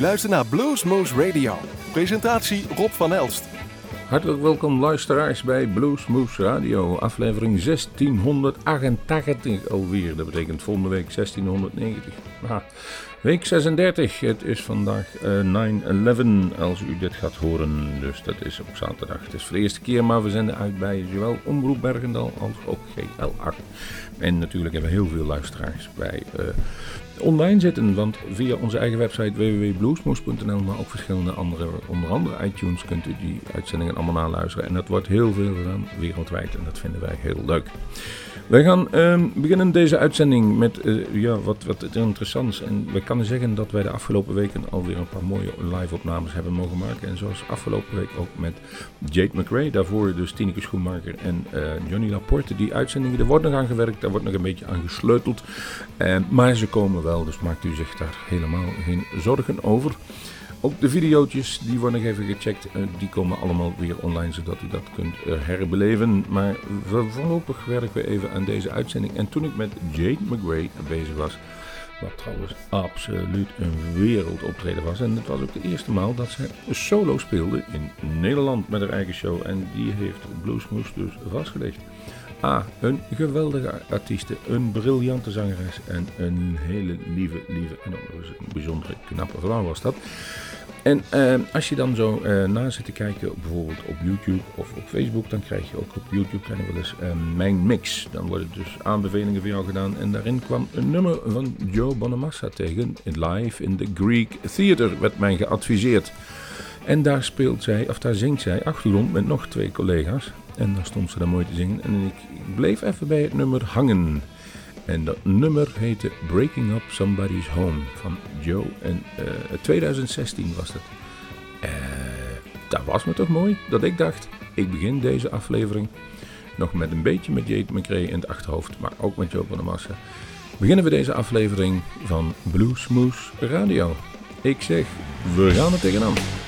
luistert naar Bluesmoose Radio. Presentatie Rob van Elst. Hartelijk welkom luisteraars bij Bluesmoose Radio, aflevering 1688 alweer. Dat betekent volgende week 1690. Ah, week 36, het is vandaag uh, 9-11 als u dit gaat horen, dus dat is op zaterdag. Het is voor de eerste keer, maar we zenden uit bij zowel Omroep Bergendal als ook GL8. En natuurlijk hebben we heel veel luisteraars bij uh, online zitten. Want via onze eigen website www.bluesmoes.nl, maar ook verschillende andere, onder andere iTunes, kunt u die uitzendingen allemaal naluisteren. En dat wordt heel veel gedaan wereldwijd en dat vinden wij heel leuk. Wij gaan uh, beginnen deze uitzending met uh, ja, wat, wat interessants. En we kunnen zeggen dat wij de afgelopen weken alweer een paar mooie live opnames hebben mogen maken. En zoals afgelopen week ook met Jade McRae, daarvoor dus Tineke Schoenmaker en uh, Johnny Laporte. Die uitzendingen, er wordt nog aan gewerkt, daar wordt nog een beetje aan gesleuteld. Maar ze komen wel, dus maakt u zich daar helemaal geen zorgen over. Ook de video's die worden even gecheckt. Uh, die komen allemaal weer online zodat u dat kunt uh, herbeleven. Maar voorlopig werken we even aan deze uitzending. En toen ik met Jade McRae bezig was, wat trouwens absoluut een wereldoptreden was. En het was ook de eerste maal dat ze solo speelde in Nederland met haar eigen show. En die heeft Bluesmoose dus vastgelegd. A, een geweldige artieste, een briljante zangeres en een hele lieve, lieve en ook een bijzondere knappe vrouw was dat. En uh, als je dan zo uh, na zit te kijken, bijvoorbeeld op YouTube of op Facebook, dan krijg je ook op YouTube wel eens uh, mijn mix. Dan worden dus aanbevelingen voor jou gedaan. En daarin kwam een nummer van Joe Bonamassa tegen. Live in the Greek Theater werd mij geadviseerd. En daar speelt zij, of daar zingt zij achtergrond met nog twee collega's. En daar stond ze dan mooi te zingen. En ik bleef even bij het nummer hangen. En dat nummer heette Breaking Up Somebody's Home van Joe. En uh, 2016 was dat. Uh, dat was me toch mooi dat ik dacht, ik begin deze aflevering nog met een beetje met Jade McRae in het achterhoofd, maar ook met Joe van der Massa. Beginnen we deze aflevering van Blues Moose Radio. Ik zeg, we gaan er tegenaan.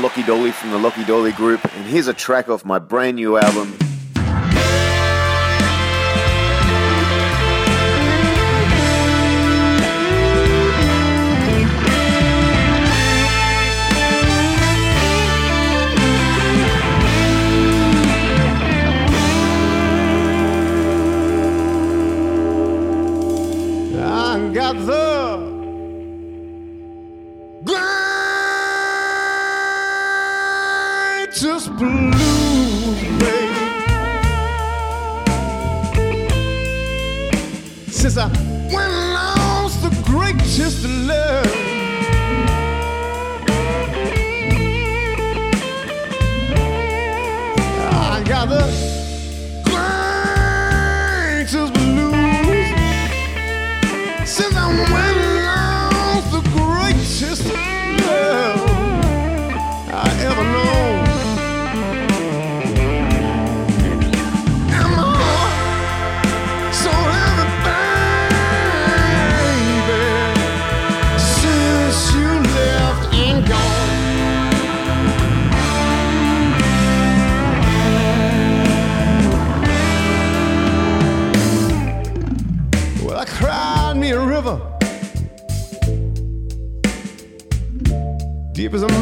Lockie Dolly from the Lockie Dolly Group, and here's a track off my brand new album, just a love. Because I'm.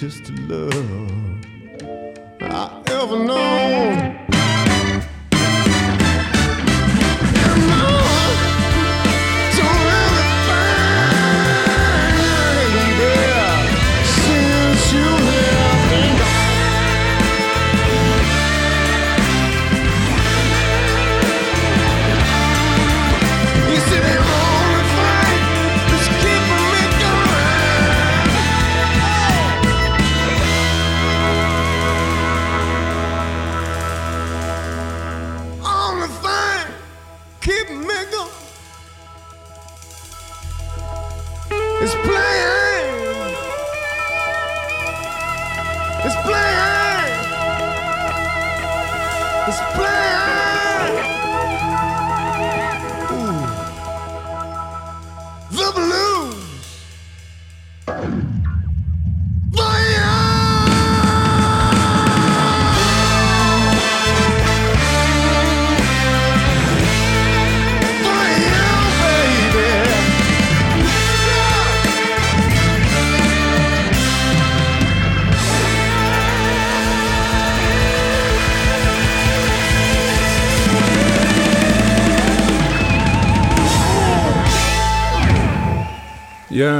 The greatest love I ever known.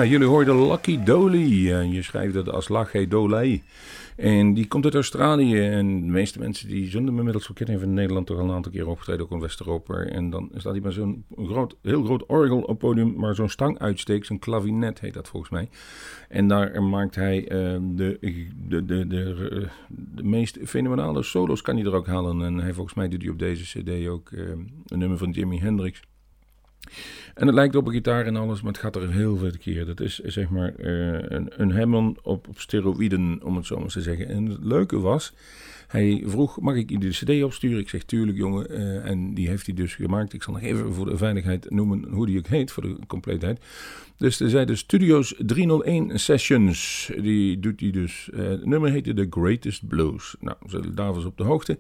Jullie hoorden Lucky Dolly. En je schrijft het als Laché Dolly. En die komt uit Australië. En de meeste mensen die zullen inmiddels wel kennen. In Nederland toch al een aantal keer opgetreden, ook in West-Europa. En dan staat hij met zo'n groot, heel groot orgel op podium, maar zo'n stang uitsteekt. Zo'n klavinet heet dat volgens mij. En daar maakt hij eh, de, de, de, de, de meest fenomenale solo's kan hij er ook halen. En hij volgens mij doet hij op deze cd ook eh, een nummer van Jimi Hendrix. En het lijkt op een gitaar en alles, maar het gaat er heel veel keer. Dat is zeg maar uh, een, een op, op steroïden, om het zo maar te zeggen. En het leuke was, hij vroeg, mag ik je de cd opsturen? Ik zeg, tuurlijk jongen. Uh, en die heeft hij dus gemaakt. Ik zal nog even voor de veiligheid noemen hoe die ook heet, voor de compleetheid. Dus er zijn de Studios 301 Sessions. Die doet hij dus. Uh, het nummer heette The Greatest Blues. Nou, daar was op de hoogte.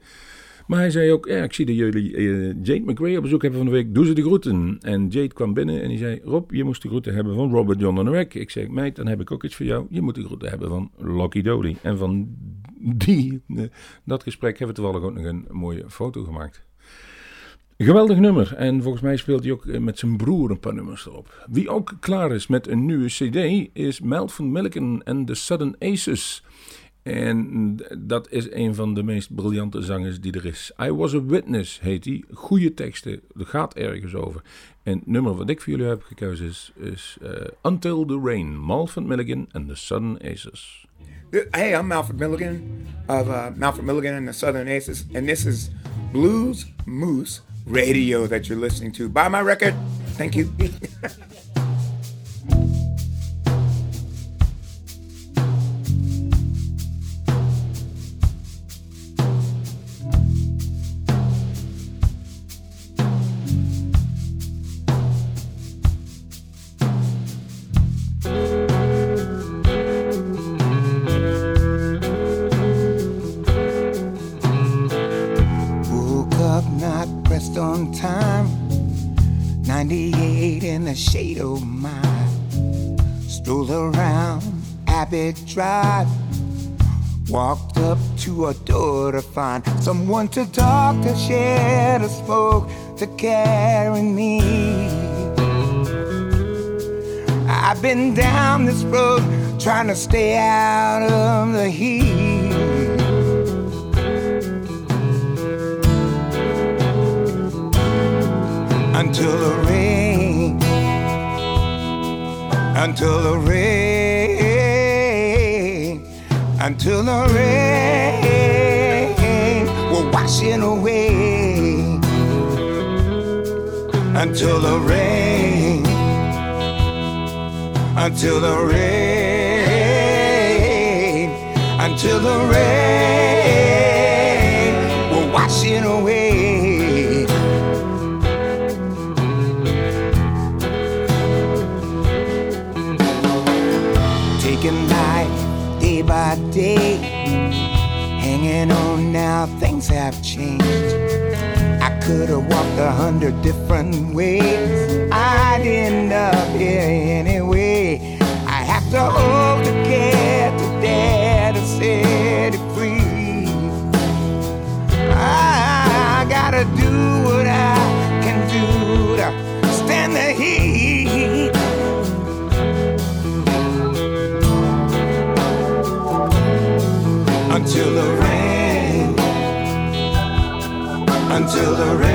Maar hij zei ook, ja, ik zie dat jullie uh, Jade McRae op bezoek hebben van de week. Doe ze de groeten. En Jade kwam binnen en die zei, Rob, je moest de groeten hebben van Robert John en. Ik zeg, meid, dan heb ik ook iets voor jou. Je moet de groeten hebben van Lucky Dolly. En van die, uh, dat gesprek hebben we toevallig ook nog een mooie foto gemaakt. Geweldig nummer. En volgens mij speelt hij ook met zijn broer een paar nummers erop. Wie ook klaar is met een nieuwe cd is Melvin Milliken en The Sudden Aces. En dat is een van de meest briljante zangers die er is. I Was a Witness heet hij. Goede teksten. Er gaat ergens over. En het nummer wat ik voor jullie heb gekozen is, is uh, Until the Rain. Malford Milligan and the Southern Aces. Hey, I'm Malford Milligan of uh, Milligan and the Southern Aces. And this is Blues Moose Radio that you're listening to. Buy my record. Thank you. Walked up to a door to find someone to talk to, share to smoke, to carry me. I've been down this road trying to stay out of the heat. Until the rain until the rain, until the rain will wash it away. Until the rain, until the rain, until the rain things have changed. I could have walked a hundred different ways. I'd end up here anyway. I have to until the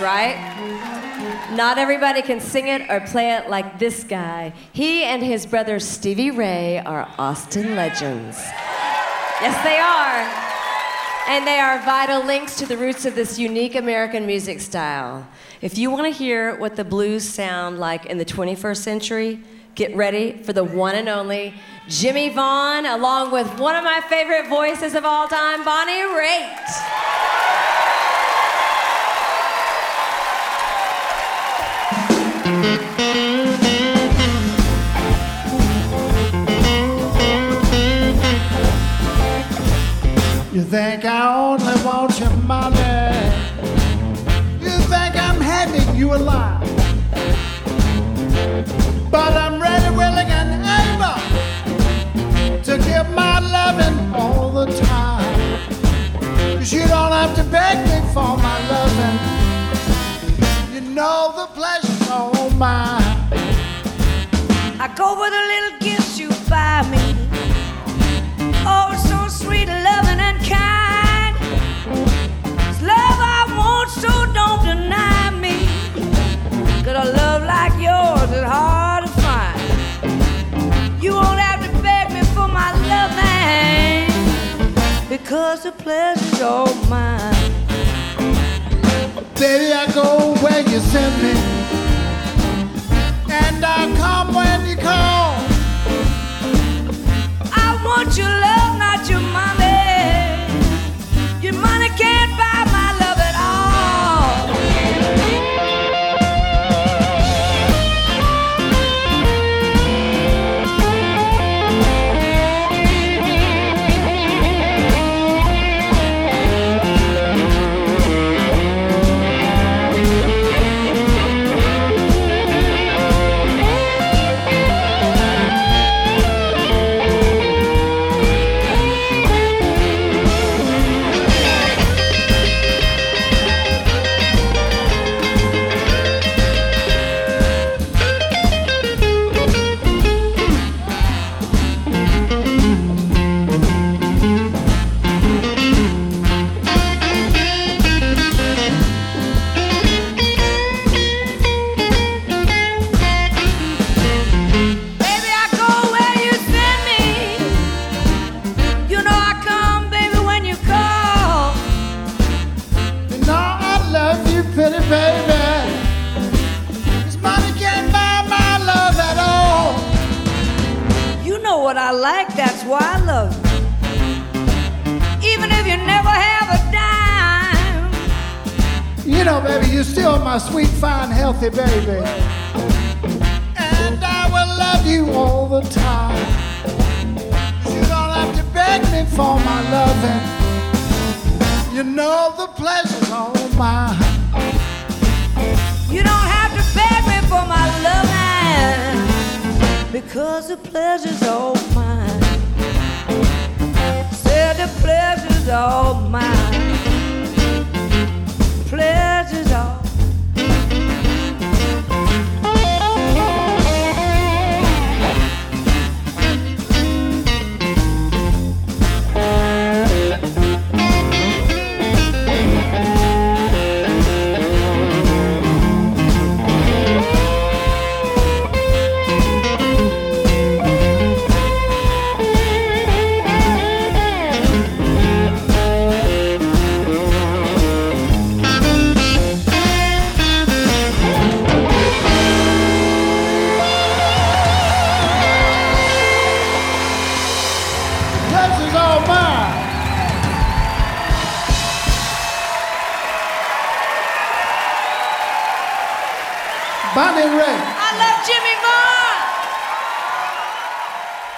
right? Not everybody can sing it or play it like this guy. He and his brother Stevie Ray are Austin legends. Yes, they are. And they are vital links to the roots of this unique American music style. If you want to hear what the blues sound like in the 21st century, get ready for the one and only Jimmy Vaughn, along with one of my favorite voices of all time, Bonnie Raitt. You think I only want your money. You think I'm handing you a lie. But I'm ready, willing, and able to give my loving all the time. Cause you don't have to beg me for my loving. You know the pleasure's mine. I go with the little gifts you buy me. Oh, so sweet, loving, and kind. It's love I want, so don't deny me. Cause a love like yours is hard to find. You won't have to beg me for my loving. Because the pleasure's all mine. Baby, I go where you send me. And I come when you call. I want your love, not your money.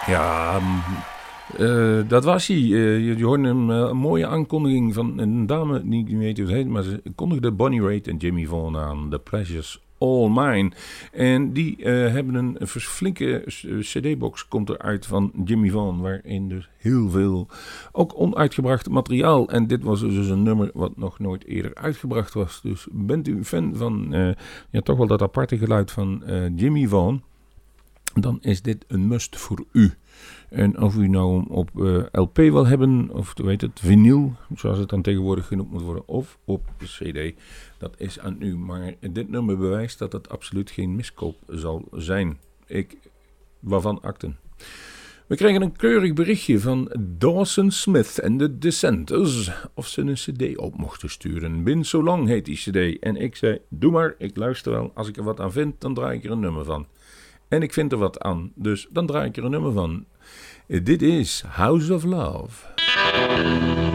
Ja, eh, dat was hij. Eh, je, hoorde een, eh, een mooie aankondiging van een dame, niet weet hoe ze heet, maar ze kondigde Bonnie Raitt en Jimmy Vaughan aan. The Pleasures All Mine. En die hebben een flinke cd-box komt eruit van Jimmy Vaughan, waarin dus heel veel ook onuitgebracht materiaal. En dit was dus een nummer wat nog nooit eerder uitgebracht was. Dus bent u fan van ja, toch wel dat aparte geluid van Jimmy Vaughan? Dan is dit een must voor u. En of u nou hem op eh, LP wil hebben, of heet het, vinyl, zoals het dan tegenwoordig genoemd moet worden, of op CD, dat is aan u. Maar dit nummer bewijst dat het absoluut geen miskoop zal zijn. Ik, waarvan akten. We kregen een keurig berichtje van Dawson Smith en de Dissenters of ze een cd op mochten sturen. Been So Long heet die cd. En ik zei, doe maar, ik luister wel. Als ik er wat aan vind, dan draai ik er een nummer van. En ik vind er wat aan, dus dan draai ik er een nummer van. Dit is House of Love.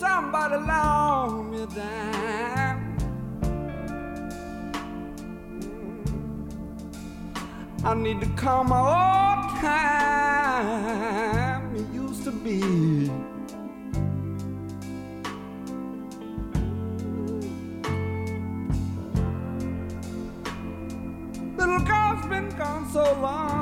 somebody long you down. Mm. I need to call my old time it used to be. Little girl's been gone so long.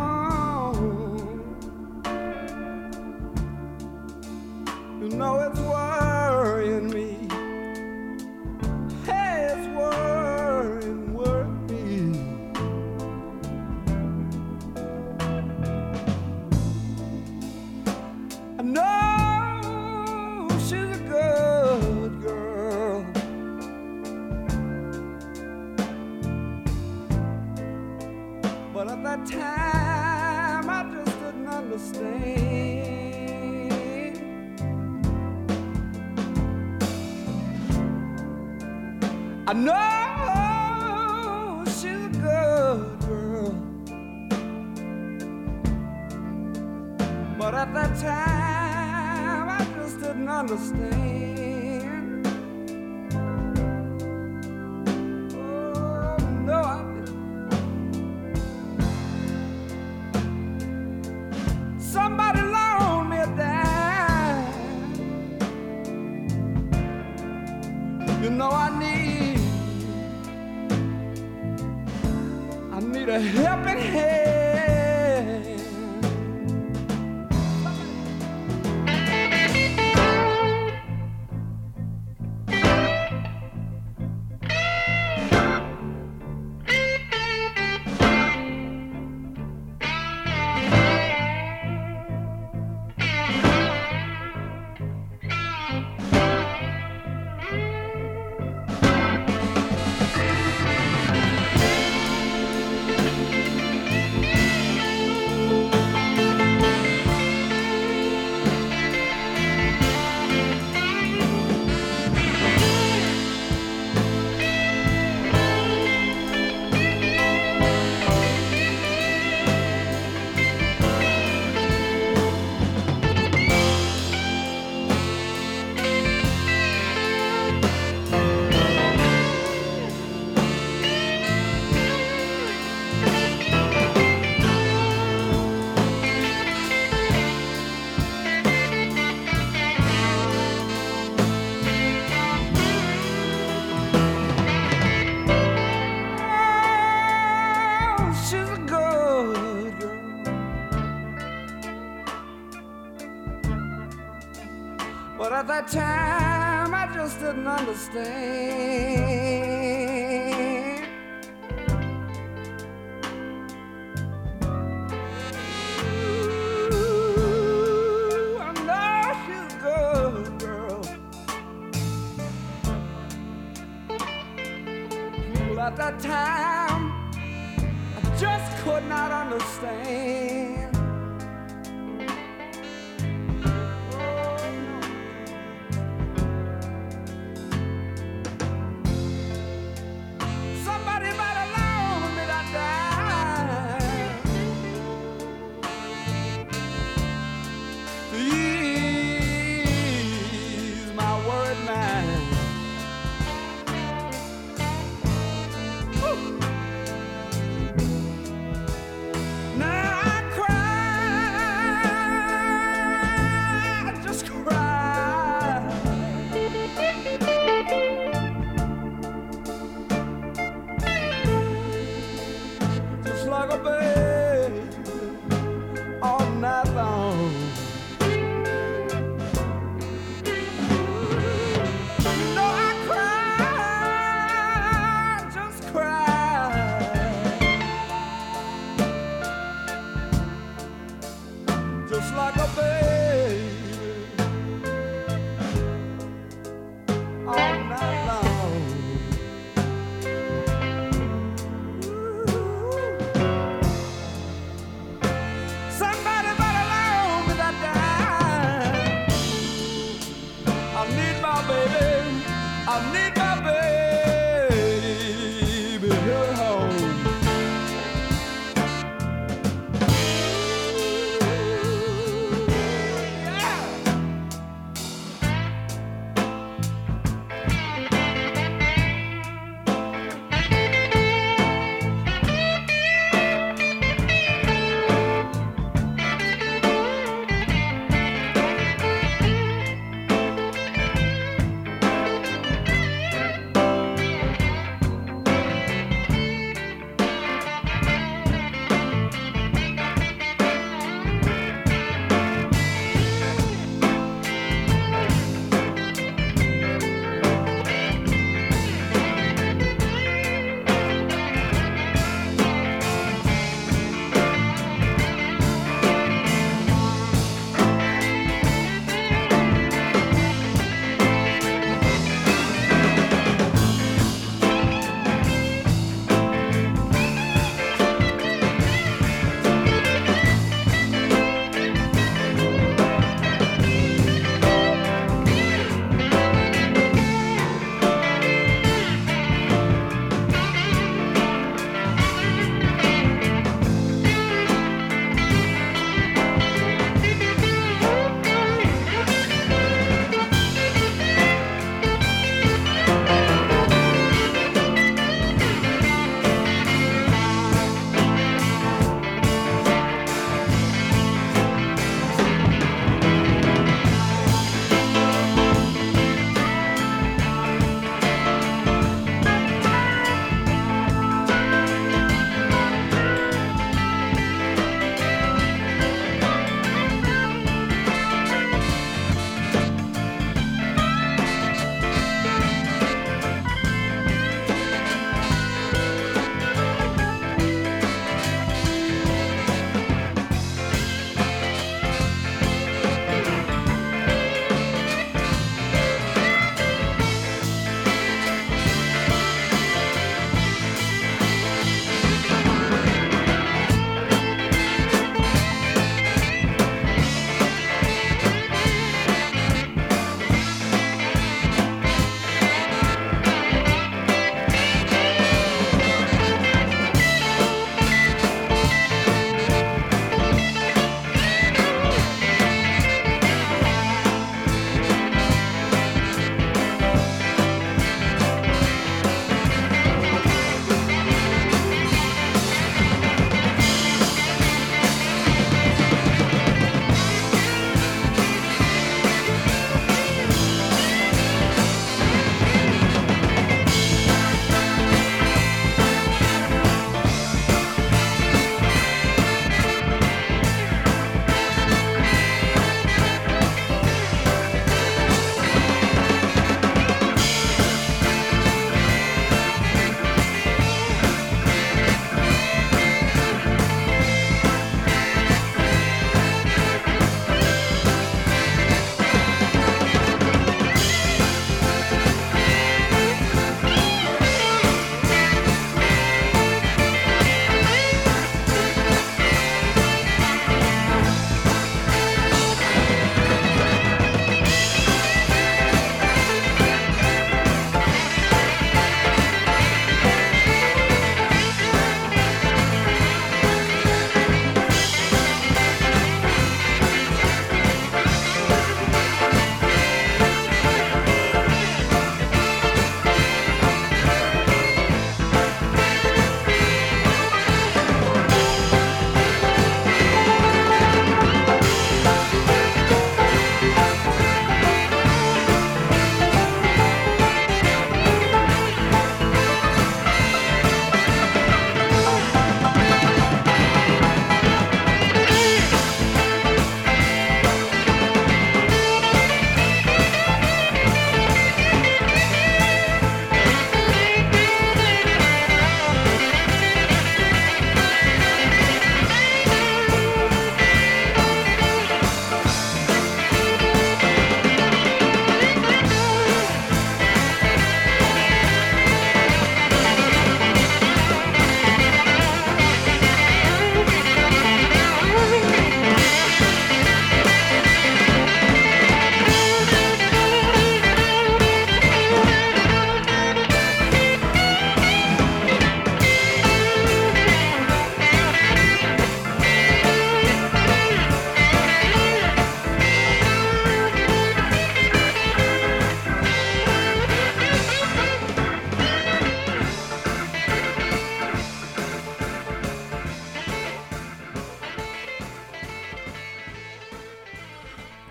That time, I just didn't understand.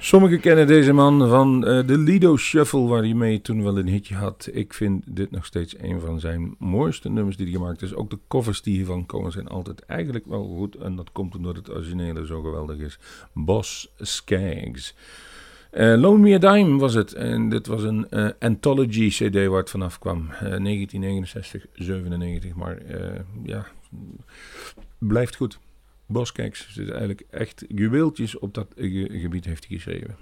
Sommigen kennen deze man van eh, de Lido Shuffle, waar hij mee toen wel een hitje had. Ik vind dit nog steeds een van zijn mooiste nummers die hij gemaakt heeft. Ook de covers die hiervan komen zijn altijd eigenlijk wel goed. En dat komt omdat het originele zo geweldig is. Boss Skaggs. Uh, Loan Me a Dime was het. En dit was een uh, anthology CD waar het vanaf kwam. Uh, 1969, 97. Maar ja, blijft goed. Boskeks, dus eigenlijk echt juweeltjes op dat gebied heeft hij geschreven.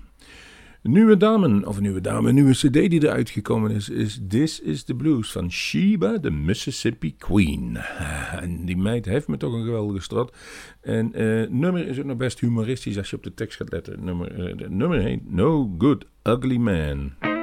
Nieuwe dame, of nieuwe dame, nieuwe cd die eruit gekomen is, is This is the Blues van Sheba, the Mississippi Queen. En die meid heeft me toch een geweldige strot. En uh, nummer is ook nog best humoristisch als je op de tekst gaat letten. Nummer, uh, nummer heet No Good Ugly Man.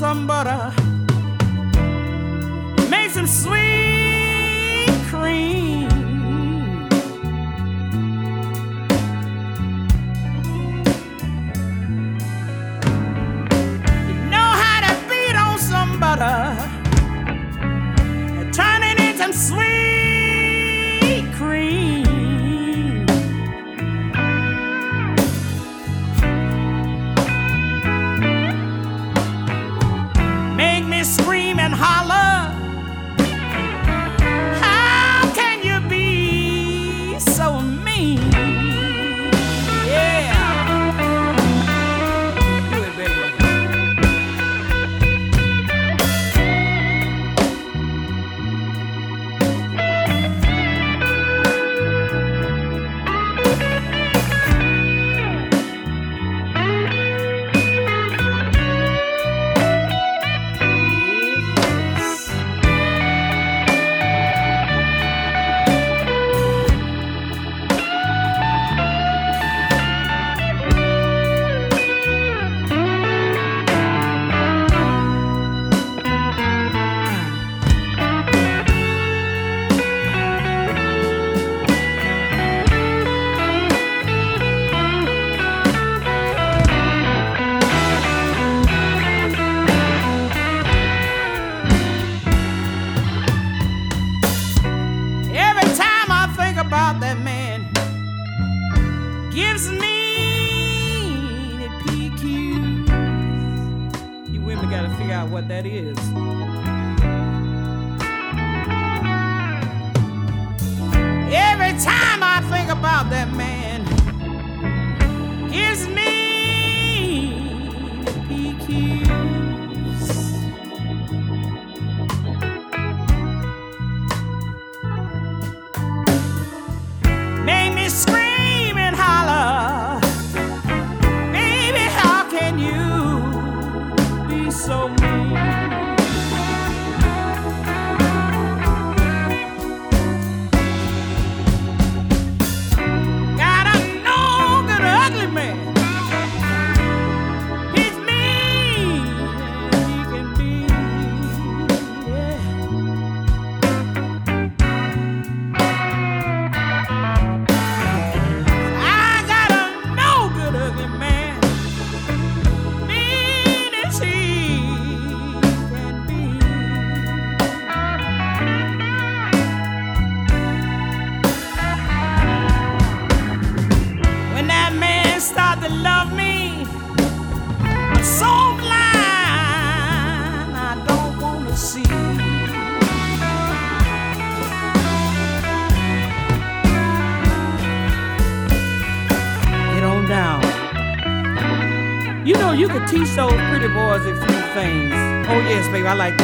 somebody. Make some sweet. about that man. Oh, yes, baby, I like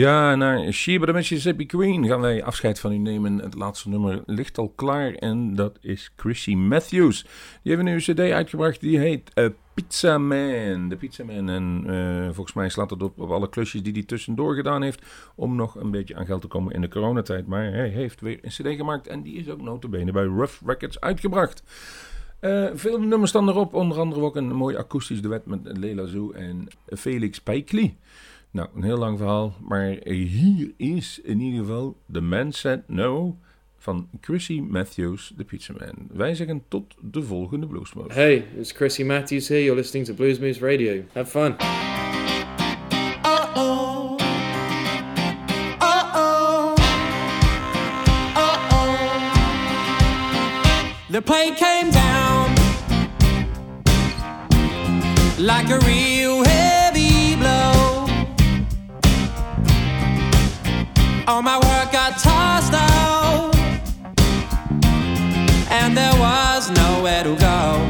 Ja, naar de Mississippi Queen gaan wij afscheid van u nemen. Het laatste nummer ligt al klaar en dat is Chrissy Matthews. Die heeft een nieuwe cd uitgebracht, die heet eh, Pizza Man. De Pizza Man. En eh, volgens mij slaat het op, op alle klusjes die hij tussendoor gedaan heeft... om nog een beetje aan geld te komen in de coronatijd. Maar hij heeft weer een cd gemaakt en die is ook notabene bij Rough Records uitgebracht. Eh, veel nummers staan erop, onder andere ook een mooi akoestisch duet met Leila Zoo en Felix Pijkli. Nou, een heel lang verhaal, maar hier is in ieder geval The Man Said No van Chrissy Matthews, de Pizza Man. Wij zeggen tot de volgende Bluesmoes. Hey, it's Chrissy Matthews here. You're listening to Blues Moose Radio. Have fun. Uh-oh. Uh-oh. Uh-oh. The plane came down like a real All my work got tossed out, and there was nowhere to go.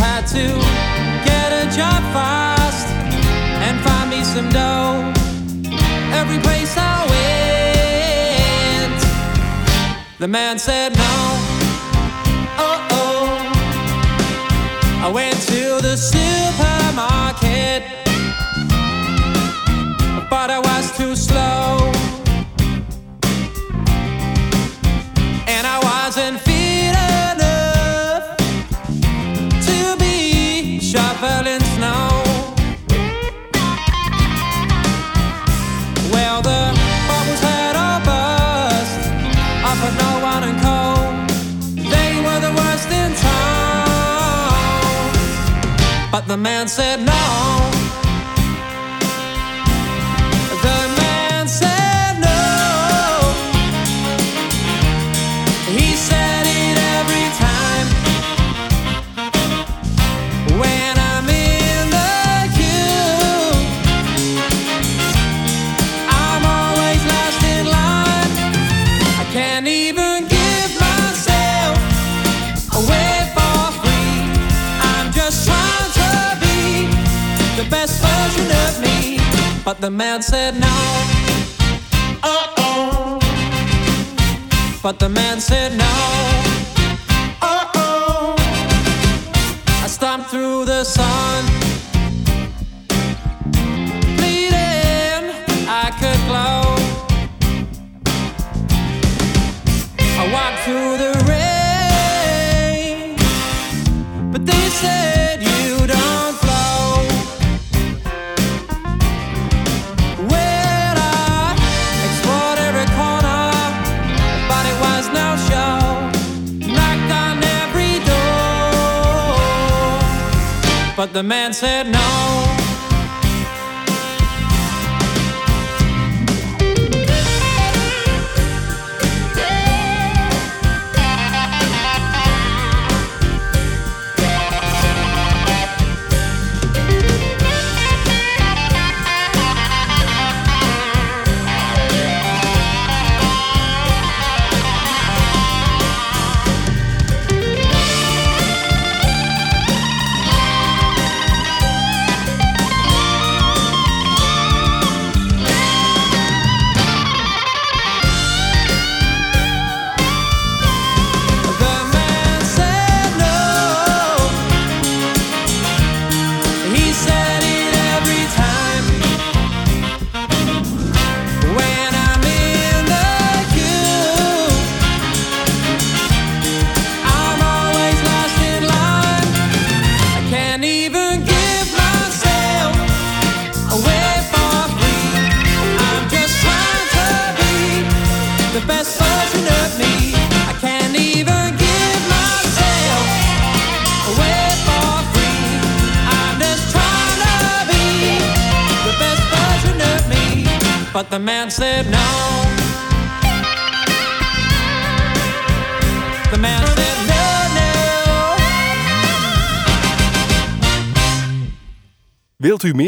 Had to get a job fast and find me some dough. Every place I went, the man said no. Oh oh. I went the man said no. But the man said no. Uh oh. But the man said no. Uh oh. I stomped through the sun. But the man said no.